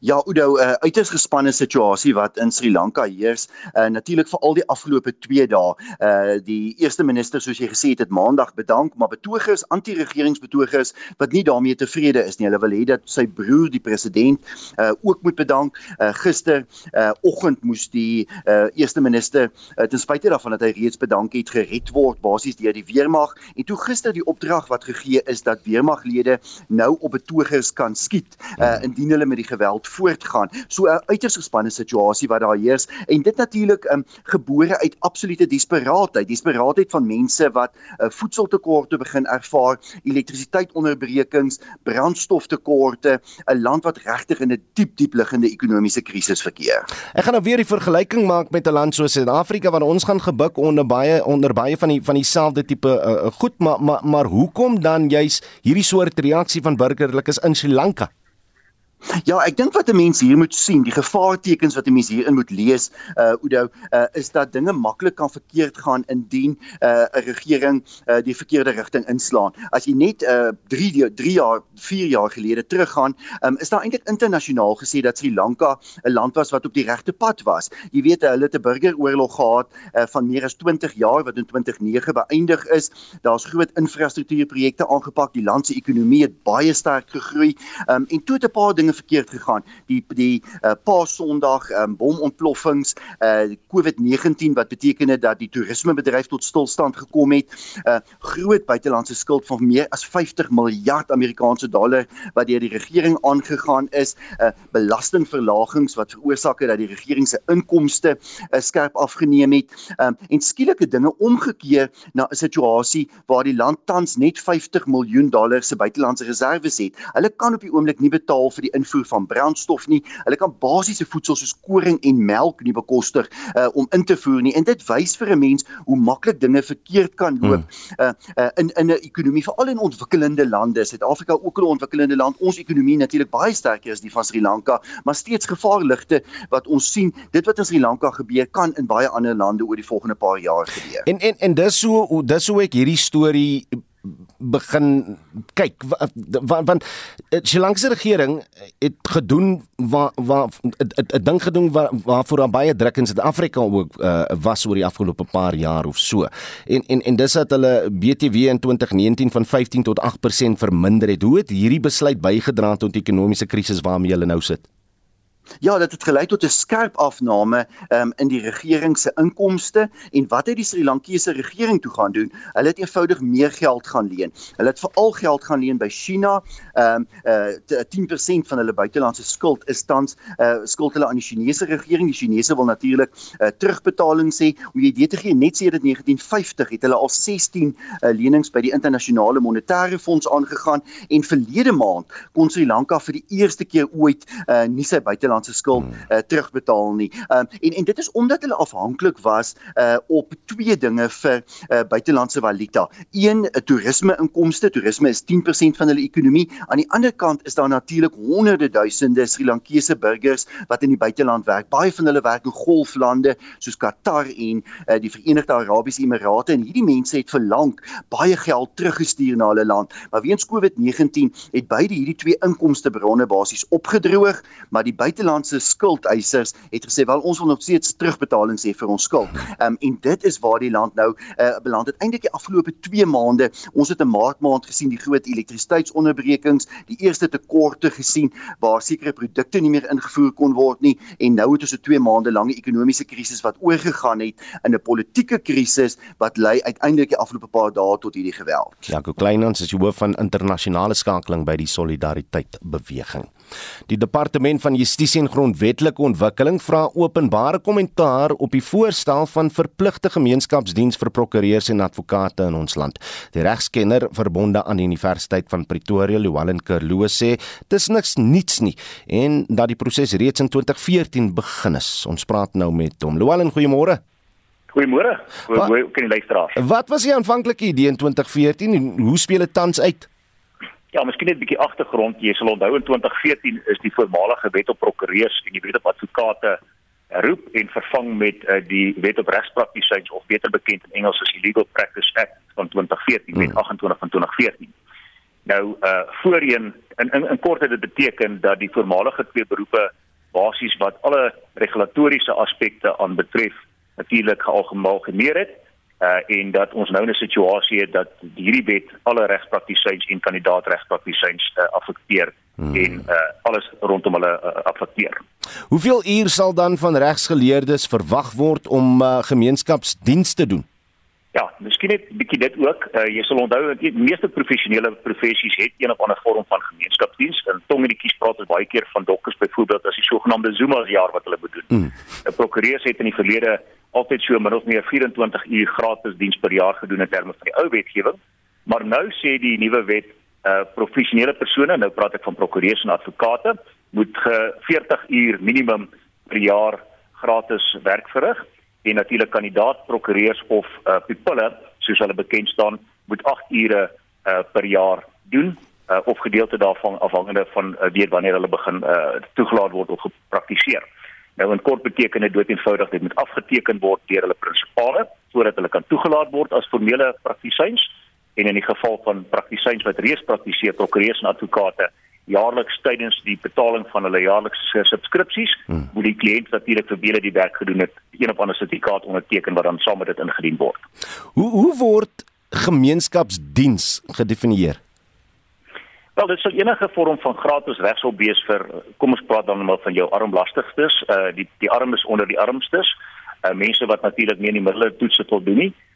Speaker 23: Ja, Udo, 'n uh, uiters gespanne situasie wat in Sri Lanka heers. Uh, Natuurlik vir al die afgelope 2 dae. Uh die eerste minister soos jy gesê het, het Maandag bedank, maar betogers, anti-regeringsbetogers wat nie daarmee tevrede is nie. Hulle wil hê dat sy broer, die president, uh ook moet bedank. Uh gister uh oggend moes die uh eerste minister uh, ten spyte daarvan dat hy reeds bedank het, gered word basies deur die weermag. En toe gister die opdrag wat gegee is dat weermaglede nou op betogers kan skiet uh indien hulle met die geweld geweld voortgaan. So 'n uiters gespanne situasie wat daar heers en dit natuurlik um, gebore uit absolute desperaatheid, desperaatheid van mense wat uh, voedseltekorte begin ervaar, elektrisiteitonderbrekings, brandstoftekorte, 'n land wat regtig in 'n diep diep liggende ekonomiese krisis verkeer.
Speaker 2: Ek gaan nou weer die vergelyking maak met 'n land soos Suid-Afrika waar ons gaan gebuk onder baie onder baie van die van dieselfde tipe uh, goed, maar maar maar hoekom dan juis hierdie soort reaksie van burgerlikes in Sri Lanka?
Speaker 23: Ja, ek dink wat 'n mens hier moet sien, die gevaartekens wat 'n mens hierin moet lees, uh Oudo, uh is dat dinge maklik kan verkeerd gaan indien uh 'n regering uh die verkeerde rigting inslaan. As jy net uh 3 3 jaar, 4 jaar gelede teruggaan, um, is daar eintlik internasionaal gesê dat Sri Lanka 'n land was wat op die regte pad was. Jy weet hulle het 'n burgeroorlog gehad uh van meer as 20 jaar wat in 2009 beëindig is. Daar's groot infrastruktuurprojekte aangepak, die land se ekonomie het baie sterk gegroei. Um en toe het 'n paar dinge dinge verkeerd gegaan. Die die uh, Paas Sondag um, bomontploffings, uh COVID-19 wat beteken het dat die toerismebedryf tot stilstand gekom het. Uh groot buitelandse skuld van meer as 50 miljard Amerikaanse dollar wat deur die regering aangegaan is. Uh belastingverlagings wat veroorsaak het dat die regering se inkomste uh, skerp afgeneem het. Um en skielike dinge omgekeer na 'n situasie waar die land tans net 50 miljoen dollar se buitelandse reserves het. Hulle kan op die oomblik nie betaal vir die invoer van brandstof nie. Hulle kan basiese voedsel soos koring en melk nie bekostig uh, om in te voer nie. En dit wys vir 'n mens hoe maklik dinge verkeerd kan loop hmm. uh, uh, in in 'n ekonomie veral in ontwikkelende lande. Suid-Afrika ook 'n ontwikkelende land. Ons ekonomie natuurlik baie sterker as die van Sri Lanka, maar steeds gevaarligte wat ons sien. Dit wat in Sri Lanka gebeur kan in baie ander lande oor die volgende paar jaar gebeur.
Speaker 2: En en en dis so dis hoe ek hierdie storie begin kyk want die Sri Lanka regering het gedoen waar waar 'n ding gedoen waar waarvoor daar baie druk in Suid-Afrika ook uh, was oor die afgelope paar jaar of so. En en en dis dat hulle BTW in 2019 van 15 tot 8% verminder het. Hoe het hierdie besluit bygedra tot die ekonomiese krisis waarmee hulle nou sit?
Speaker 23: Ja, dit het gelei tot 'n skerp afname um, in die regering se inkomste en wat het die Sri Lankese regering toe gaan doen? Hulle het eenvoudig meer geld gaan leen. Hulle het veral geld gaan leen by China. Ehm um, uh, 10% van hulle buitelandse skuld is tans uh, skuld hulle aan die Chinese regering. Die Chinese wil natuurlik uh, terugbetaling sê. Om jy dit te gee, net sedert 1950 het hulle al 16 uh, lenings by die internasionale monetaire fonds aangegaan en verlede maand kon Sri Lanka vir die eerste keer ooit uh, nie sy buitelandse buitelandse skuld uh, terugbetaal nie. Um, en en dit is omdat hulle afhanklik was uh, op twee dinge vir uh, buitelandse valuta. Een, uh, toerisme inkomste. Toerisme is 10% van hulle ekonomie. Aan die ander kant is daar natuurlik honderde duisende Sri Lankese burgers wat in die buiteland werk. Baie van hulle werk in golflande soos Qatar en uh, die Verenigde Arabiese Emirate en hierdie mense het vir lank baie geld teruggestuur na hulle land. Maar weens COVID-19 het beide hierdie twee inkomstebronne basies opgedroog, maar die buitelandse skuldeisers het gesê wel ons wil nog steeds terugbetalings hê vir ons skuld. Ehm um, en dit is waar die land nou uh, beland het. Eintlik die afgelope 2 maande, ons het 'n maart maand gesien die groot elektrisiteitsonderbrekings, die eerste tekorte gesien waar sekere produkte nie meer ingevoer kon word nie en nou het ons 'n 2 maande lange ekonomiese krisis wat oorgegaan het in 'n politieke krisis wat lei uiteindelik die afgelope paar dae tot hierdie geweld.
Speaker 2: Jaco Kleinans is die hoof van internasionale skakeling by die Solidariteit beweging. Die departement van Justisie en Grondwetlike Ontwikkeling vra openbare kommentaar op die voorstel van verpligte gemeenskapsdiens vir prokureurs en advokate in ons land. Die regskenner verbonde aan die Universiteit van Pretoria, Luwalen Kerlo sê dis niks niets nie en dat die proses reeds in 2014 begin is. Ons praat nou met hom. Luwalen, goeiemôre.
Speaker 24: Goeiemôre. Hoe kan jy luisteraars?
Speaker 2: Wat was die aanvanklike idee in 2014 en hoe speel dit tans uit?
Speaker 24: Ja, miskien net 'n bietjie agtergrond. Jy sal onthou in 2014 is die voormalige wet op prokureurs en die wet op advokate heroep en vervang met uh, die wet op regspraktisyns of beter bekend in Engels as die Legal Practice Act van 2014, hmm. wet 28 van 2014. Nou uh voorheen in in, in kort het dit beteken dat die voormalige twee beroepe basies wat alle regulatoriese aspekte aan betref natuurlik gealgemeeneer het uh en dat ons nou 'n situasie het dat hierdie wet alle regspraktisyns en kandidaat regspraktisyns uh, affekteer hmm. en uh alles rondom hulle uh, affekteer.
Speaker 2: Hoeveel uur sal dan van regsgeleerdes verwag word om uh, gemeenskapsdienste te doen?
Speaker 24: Ja, miskien net 'n bietjie dit ook. Uh, jy sal onthou dat die meeste professionele professies het een of ander vorm van gemeenskapsdiens. En tong en die kies praat baie keer van dokters byvoorbeeld as die sogenaamde Zuma jaar wat hulle bedoel. Hmm. 'n Prokureur het in die verlede altyd so min of meer 24 uur gratis diens per jaar gedoen in terme van die ou wetgewing. Maar nou sê die nuwe wet uh professionele persone, nou praat ek van prokureurs en advokate, moet ge 40 uur minimum per jaar gratis werk verrig en natuurlik kandidaat prokureurs of uh pupille soos hulle bekend staan moet 8 ure uh per jaar doen uh, of gedeelte daarvan afhangende van uh, weet wanneer hulle begin uh toegelaat word of gepraktiseer. Nou in kort beteken dit dood eenvoudig dit moet afgeteken word deur hulle prinsipale voordat hulle kan toegelaat word as formele praktisyns en in die geval van praktisyns wat reeds praktiseer prokureurs en advokate jaarliks tydens die betaling van hulle jaarlikse subskripsies hmm. moet die kliënt natuurlik vir wiele die werk gedoen het een of ander sertifikaat onderteken wat dan saam met dit ingedien word.
Speaker 2: Hoe hoe word gemeenskapsdiens gedefinieer?
Speaker 24: Wel, dit sou enige vorm van gratis regshulp wees vir kom ons praat dan maar van jou armlastigstes, uh die die armes onder die armstes, uh mense wat natuurlik nie in die middele toetse voldoen nie. Uh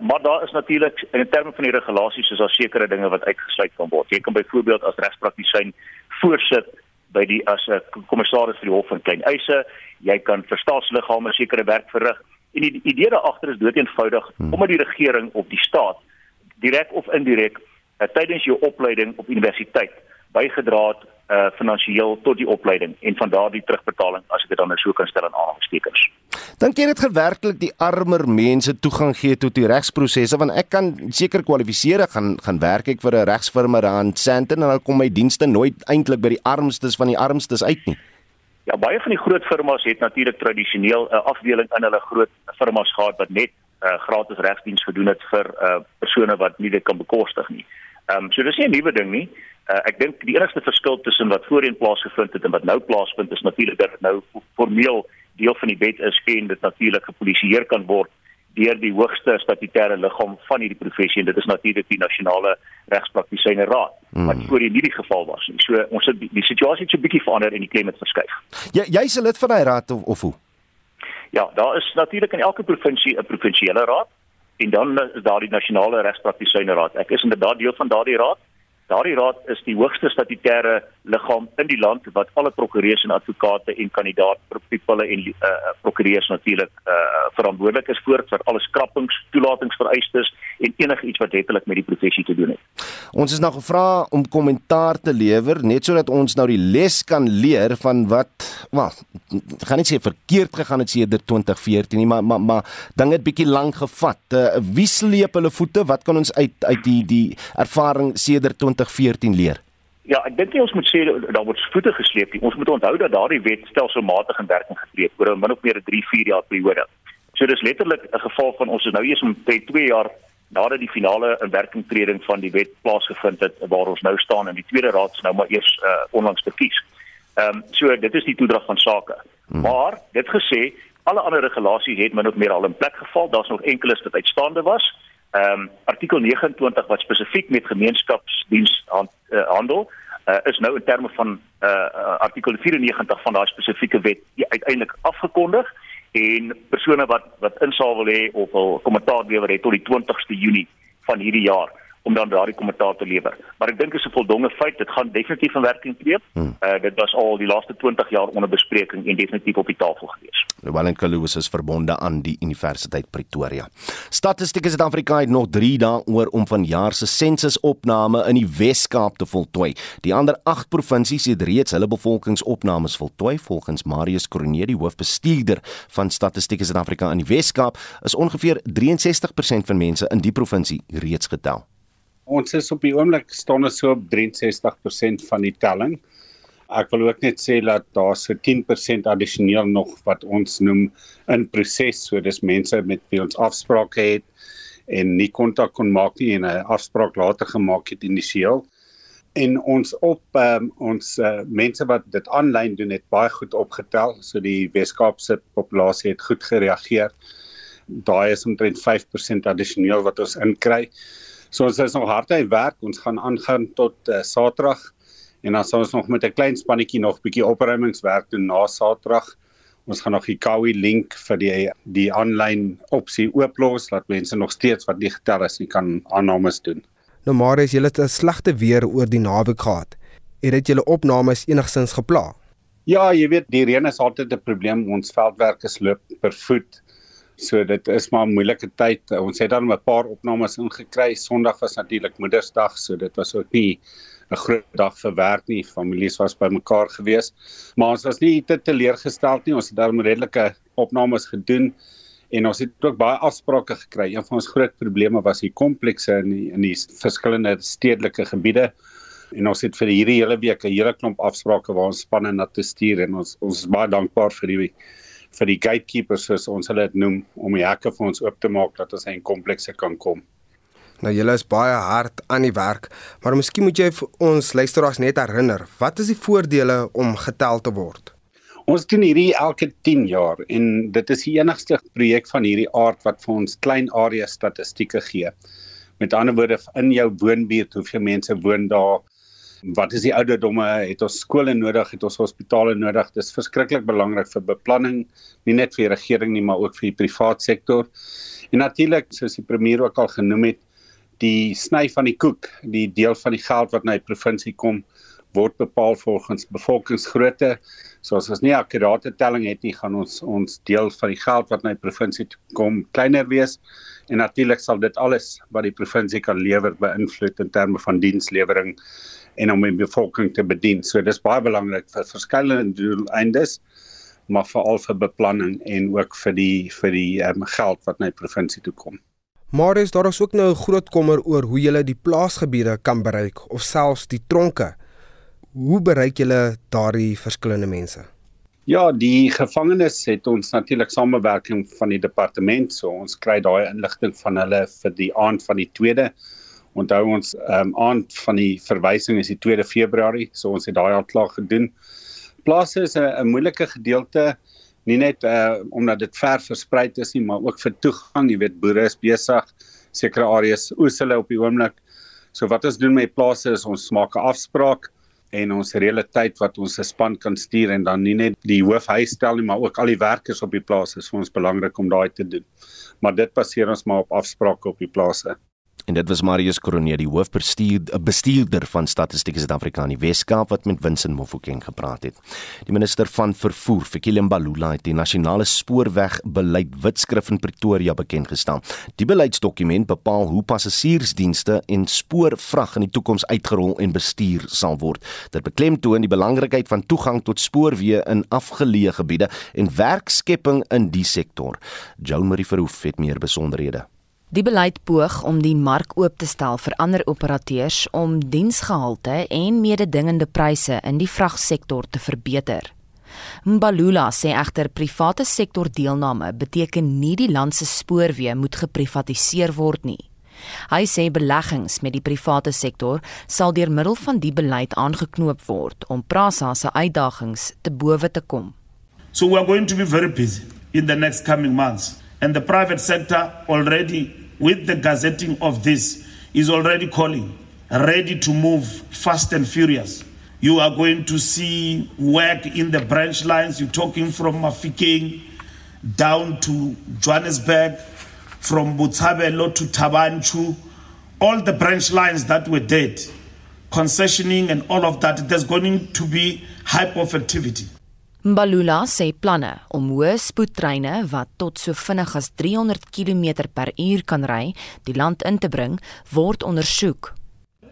Speaker 24: maar daar is natuurlik in terme van die regulasies is daar sekere dinge wat uitgesluit kan word. Jy kan byvoorbeeld as regspraktisyn voorsit by die as 'n kommissaris vir die hof van klein eise, jy kan vir staatsliggame sekere werk verrig. En die idee daar agter is dood eenvoudig hmm. omdat die regering of die staat direk of indirek uh, tydens jou opleiding op universiteit bygedra het uh finansiëel tot die opleiding en van daardie terugbetaling as ek dit dan nou so kan stel aan aanstekers.
Speaker 2: Dink jy dit gewerklik die armer mense toegang gee tot die regsprosesse want ek kan seker kwalifiseer gaan gaan werk ek vir 'n regsfirma daar in Sandton en dan kom my dienste nooit eintlik by die armstes van die armstes uit nie.
Speaker 24: Ja, baie van die groot firmas het natuurlik tradisioneel 'n afdeling in hulle groot firmas gehad wat net uh, gratis regsdiens gedoen het vir uh persone wat nie dit kan bekostig nie. Ehm um, so dis nie 'n nuwe ding nie. Uh, ek dink die enigste verskil tussen wat voorheen plaasgevind het en wat nou plaasvind is natuurlik dat nou formeel deel van die wet is en dit natuurlik gepolisieer kan word deur die hoogste statutêre liggaam van hierdie professie en dit is natuurlik die nasionale regspraktisyne raad wat voorheen nie die geval was nie. So ons het die, die situasie so 'n bietjie verander en die klem het verskuif.
Speaker 2: Ja jy's 'n lid van daai raad of, of hoe?
Speaker 24: Ja, daar is natuurlik in elke provinsie 'n provinsiale raad en dan is daar die nasionale regspraktisyne raad. Ek is inderdaad deel van daardie raad. Daardie raad is die hoogste statutêre liggaam in die land wat alle prokureurs en advokate en kandidaat pupille en uh, prokureurs natuurlik uh, verantwoordelik is voor vir alle skrappings, toelatingsvereistes en enigiets wat wettelik met die professie te doen het.
Speaker 2: Ons is nou gevra om kommentaar te lewer net sodat ons nou die les kan leer van wat wel, gaan net sê verkeerd gegaan het sedert 2014 nie, maar maar maar dinge het bietjie lank gevat. Uh, wie sleep hulle voete? Wat kan ons uit uit die die ervaring sedert 2014 leer?
Speaker 24: Ja, ek dink ons moet sê daar word voete gesleep. Ons moet onthou dat daardie wet stelselmatig in werking getree het oor 'n min of meer 'n 3-4 jaar periode. So dis letterlik 'n geval van ons is nou eers om 2 jaar nadat die finale inwerkingtreding van die wet plaasgevind het waar ons nou staan en die tweede raad is nou maar eers uh, onlangs verkies. Ehm um, so dit is die toedrag van sake. Hmm. Maar dit gesê, alle ander regulasies het min of meer al in plek geval. Daar's nog enkeles wat uitstaande was. Ehm um, artikel 29 wat spesifiek met gemeenskapsdiens hand, uh, handel uh, is nou in terme van uh, artikel 94 van daai spesifieke wet uiteindelik afgekondig en persone wat wat insaal wil hê of wil kommentaar lewer het tot die 20ste Junie van hierdie jaar om dan daardie kommentaar te lewer. Maar ek dink dit is 'n voldonge feit, dit gaan definitief in werking tree. Hmm. Uh dit was al die laaste 20 jaar onder bespreking en definitief op die tafel gewees.
Speaker 2: Wellington Lewis is verbonde aan die Universiteit Pretoria. Statistiek Suid-Afrika het nog 3 dae oor om vanjaar se sensusopname in die Wes-Kaap te voltooi. Die ander 8 provinsies het reeds hulle bevolkingsopnames voltooi volgens Marius Kronee, die hoofbestuurder van Statistiek Suid-Afrika in die Wes-Kaap, is ongeveer 63% van mense in die provinsie reeds getel.
Speaker 25: Ons is op die oomblik staan ons so op 63% van die telling. Ek wil ook net sê dat daar so 10% addisioneel nog wat ons noem in proses, so dis mense met wie ons afsprake het en nie kontak kon maak nie en 'n afspraak later gemaak het initieel. En ons op um, ons uh, mense wat dit aanlyn doen het baie goed opgetel, so die Weskaapse populasie het goed gereageer. Daai is omtrent 5% addisioneel wat ons inkry. So ons is nog hard aan werk. Ons gaan aangaan tot uh, Saterdag en dan sal ons nog met 'n klein spannetjie nog bietjie opruimingswerk doen na Saterdag. Ons gaan nog die Kawi link vir die die aanlyn opsie ooplos dat mense nog steeds wat nie getel is nie kan aannames doen.
Speaker 15: Nou maar is julle 'n slegte weer oor die naweek gehad. Het dit julle opnames enigstens gepla?
Speaker 25: Ja, jy weet die reën is altyd 'n probleem. Ons veldwerkers loop per voet So dit is maar 'n moeilike tyd. Ons het dan 'n paar opnames ingekry. Sondag was natuurlik Moedersdag, so dit was ook nie 'n groot dag vir werk nie. Families was bymekaar gewees. Maar ons was nie te teleurgesteld nie. Ons het dan redelike opnames gedoen en ons het ook baie afsprake gekry. Een van ons groot probleme was die komplekse in die, in die verskillende stedelike gebiede. En ons het vir hierdie hele week 'n hele klomp afsprake waar ons spanne na te stuur en ons ons is baie dankbaar vir die vir die gatekeepers soos ons hulle dit noem om die hekke vir ons oop te maak dat ons in komplekse kan kom.
Speaker 15: Nou julle is baie hard aan die werk, maar miskien moet jy vir ons luisteraars net herinner, wat is die voordele om getel te word?
Speaker 25: Ons doen hierdie elke 10 jaar en dit is die enigste projek van hierdie aard wat vir ons klein area statistieke gee. Met ander woorde in jou woonbuurt, hoeveel mense woon daar, wat is die ouderdomme het ons skole nodig? Het ons hospitale nodig? Dis verskriklik belangrik vir beplanning nie net vir die regering nie maar ook vir die privaat sektor. En natuurlik soos die premier ook al genoem het die sny van die koek die deel van die geld wat na die provinsie kom word bepaal volgens bevolkingsgrootte. So as nie akkurate telling het nie gaan ons ons deel van die geld wat na die provinsie kom kleiner wees. En natuurlik sal dit alles wat die provinsie kan lewer beïnvloed in terme van dienslewering en om die bevolking te bedien. So dis baie belangrik vir verskillende doeleindes, maar veral vir beplanning en ook vir die vir die um, geld wat na die provinsie toe kom.
Speaker 15: Maar is daar ook nou 'n groot kommer oor hoe jy die plaasgebiede kan bereik of selfs die tronke. Hoe bereik jy daardie verskillende mense?
Speaker 25: Ja, die gevangenes het ons natuurlik samewerking van die departement, so ons kry daai inligting van hulle vir die aand van die 2de Onthou ons ehm um, aand van die verwysing is die 2de Februarie, so ons het daai al klaar gedoen. Plase is 'n moeilike gedeelte nie net uh omdat dit ver versprei is nie, maar ook vir toegang, jy weet boere is besig sekere areas oes hulle op die oomblik. So wat ons doen met plase is ons maak 'n afspraak en ons tyd wat ons 'n span kan stuur en dan nie net die hoofhuis stel nie, maar ook al die werkers op die plase is vir ons belangrik om daai te doen. Maar dit baseer ons maar op afsprake op die plase.
Speaker 2: En dit was Marius Koroneer, die hoofbestuurder bestuurder van Statistiek Suid-Afrika in die Wes-Kaap wat met Winsin Mofokeng gepraat het. Die minister van vervoer, Fikile Mbalula, het die nasionale spoorwegbeleid witskrif in Pretoria bekend gestel. Die beleidsdokument bepaal hoe passasiersdienste en spoorvrag in die toekoms uitgerol en bestuur sal word. Dit beklemtoon die belangrikheid van toegang tot spoorweë in afgeleë gebiede en werkskepping in die sektor. Joan Marie Verhoef het meer besonderhede.
Speaker 26: Die beleid poog om die mark oop te stel vir ander operateurs om diensgehalte en mededingende pryse in die vragsektor te verbeter. Mbalula sê egter private sektor deelname beteken nie die land se spoorweë moet geprivatiseer word nie. Hy sê beleggings met die private sektor sal deur middel van die beleid aangeknoop word om Prasa se uitdagings te bowe te kom.
Speaker 27: So we are going to be very busy in the next coming months and the private sector already with the gazetting of this is already calling ready to move fast and furious. You are going to see work in the branch lines. You're talking from Mafikeng down to Johannesburg from Botshabelo to Tabanchu. All the branch lines that were dead concessioning and all of that there's going to be hype of activity
Speaker 26: Mbalula sê planne om hoë spoedtreine wat tot so vinnig as 300 km/h kan ry, die land in te bring, word ondersoek.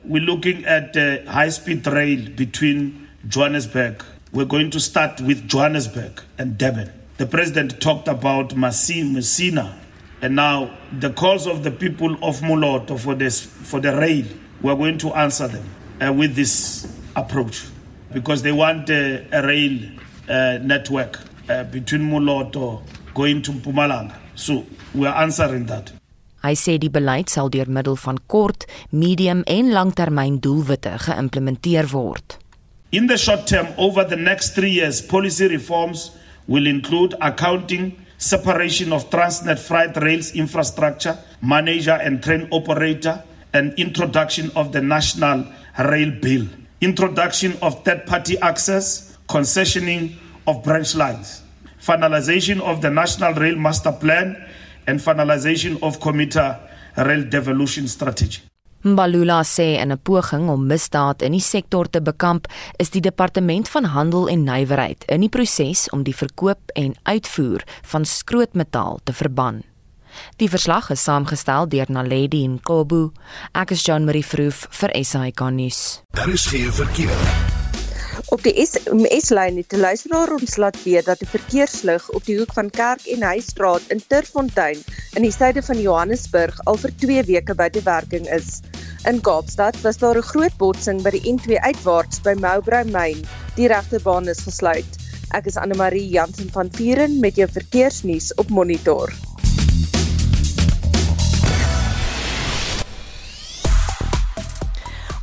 Speaker 27: We're looking at a high-speed rail between Johannesburg. We're going to start with Johannesburg and Durban. The president talked about Messina and now the calls of the people of Moloto for this for the rail. We're going to answer them uh, with this approach because they want uh, a rail uh, network uh, between Moloto going to Mpumalanga. So we are answering that.
Speaker 26: Hy sê die beleid sal deur middel van kort, medium en langtermyn doelwitte geïmplementeer word.
Speaker 27: In the short term over the next 3 years policy reforms will include accounting separation of Transnet freight rails infrastructure manager and train operator and introduction of the national rail bill introduction of third party access concessioning of branch lines, finalization of the National Rail Master Plan, and finalization of commuter rail devolution strategy.
Speaker 26: Mbalula sê in 'n poging om misdaad in die sektor te bekamp, is die departement van handel en nywerheid in die proses om die verkoop en uitvoer van skrootmetaal te verban. Die verslag is saamgestel deur Naledi Nkobu. Ek is Jean Marie Verhoef vir SAK nuus.
Speaker 1: Daar is geen verkeer.
Speaker 28: Op die SMS-lyn het 'n luisteraar ons laat weet dat 'n verkeerslig op die hoek van Kerk en Huisstraat in Turfontein in die suide van Johannesburg al vir 2 weke buite werking is. In Kaapstad was daar 'n groot botsing by die N2 uitwaarts by Mowbray Mine. Die regterbaan is gesluit. Ek is Anne Marie Jansen van Vuren met jou verkeersnuus op Monitor.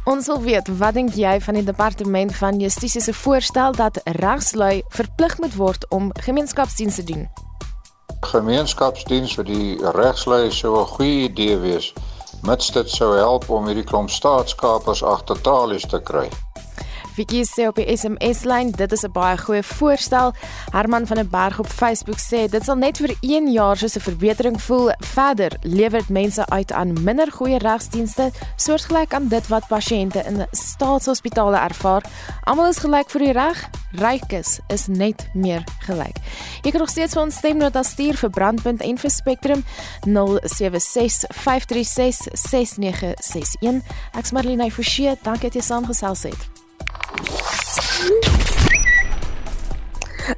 Speaker 18: Ons wil weet, wat dink jy van die departement van justisie se voorstel dat regslui verplig moet word om gemeenskapsdienste te doen?
Speaker 29: Gemeenskapsdiens vir die regslui sou 'n goeie idee wees, mits dit sou help om hierdie klomp staatskapers agter tralies te kry.
Speaker 18: Vicky sê op die SMS lyn, dit is 'n baie goeie voorstel. Herman van der Berg op Facebook sê dit sal net vir 1 jaar soos 'n verbetering voel. Verder lewer dit mense uit aan minder goeie regsdienste, soortgelyk aan dit wat pasiënte in staatshospitale ervaar. Almal is gelyk voor die reg. Rykes is net meer gelyk. Jy kan nog steeds vir ons stemnota stuur vir Brandpunt en vir Spectrum 0765366961. Ek's Marlene Forsie, dankie dat jy saamgesels het.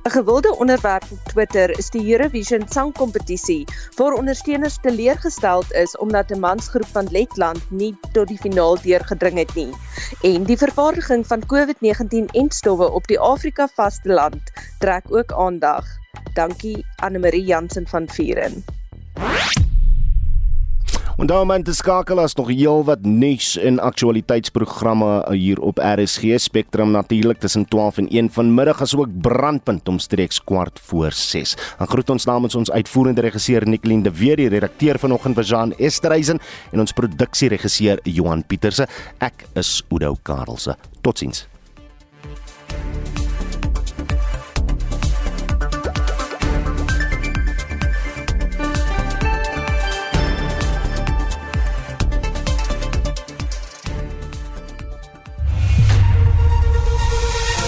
Speaker 28: 'n Gewilde onderwerp op Twitter is die Eurovision Sangkompetisie, waar ondersteuners teleurgesteld is omdat 'n mansgroep van Letland nie tot die finaal deurgedring het nie. En die vervaardiging van COVID-19-entstowwe op die Afrika vasteland trek ook aandag. Dankie Anne Marie Jansen van Vuren.
Speaker 2: En daar om te skakel as nog heel wat nuus en aktualiteitsprogramme hier op RSG Spectrum natuurlik tussen 12 en 1 vanmiddag asook brandpunt omstreeks kwart voor 6. Dan groet ons namens ons uitvoerende regisseur Nicoline de Weer, die redakteur vanoggend Jean Esterhuizen en ons produksieregisseur Johan Pieterse. Ek is Udo Karlse. Totsiens.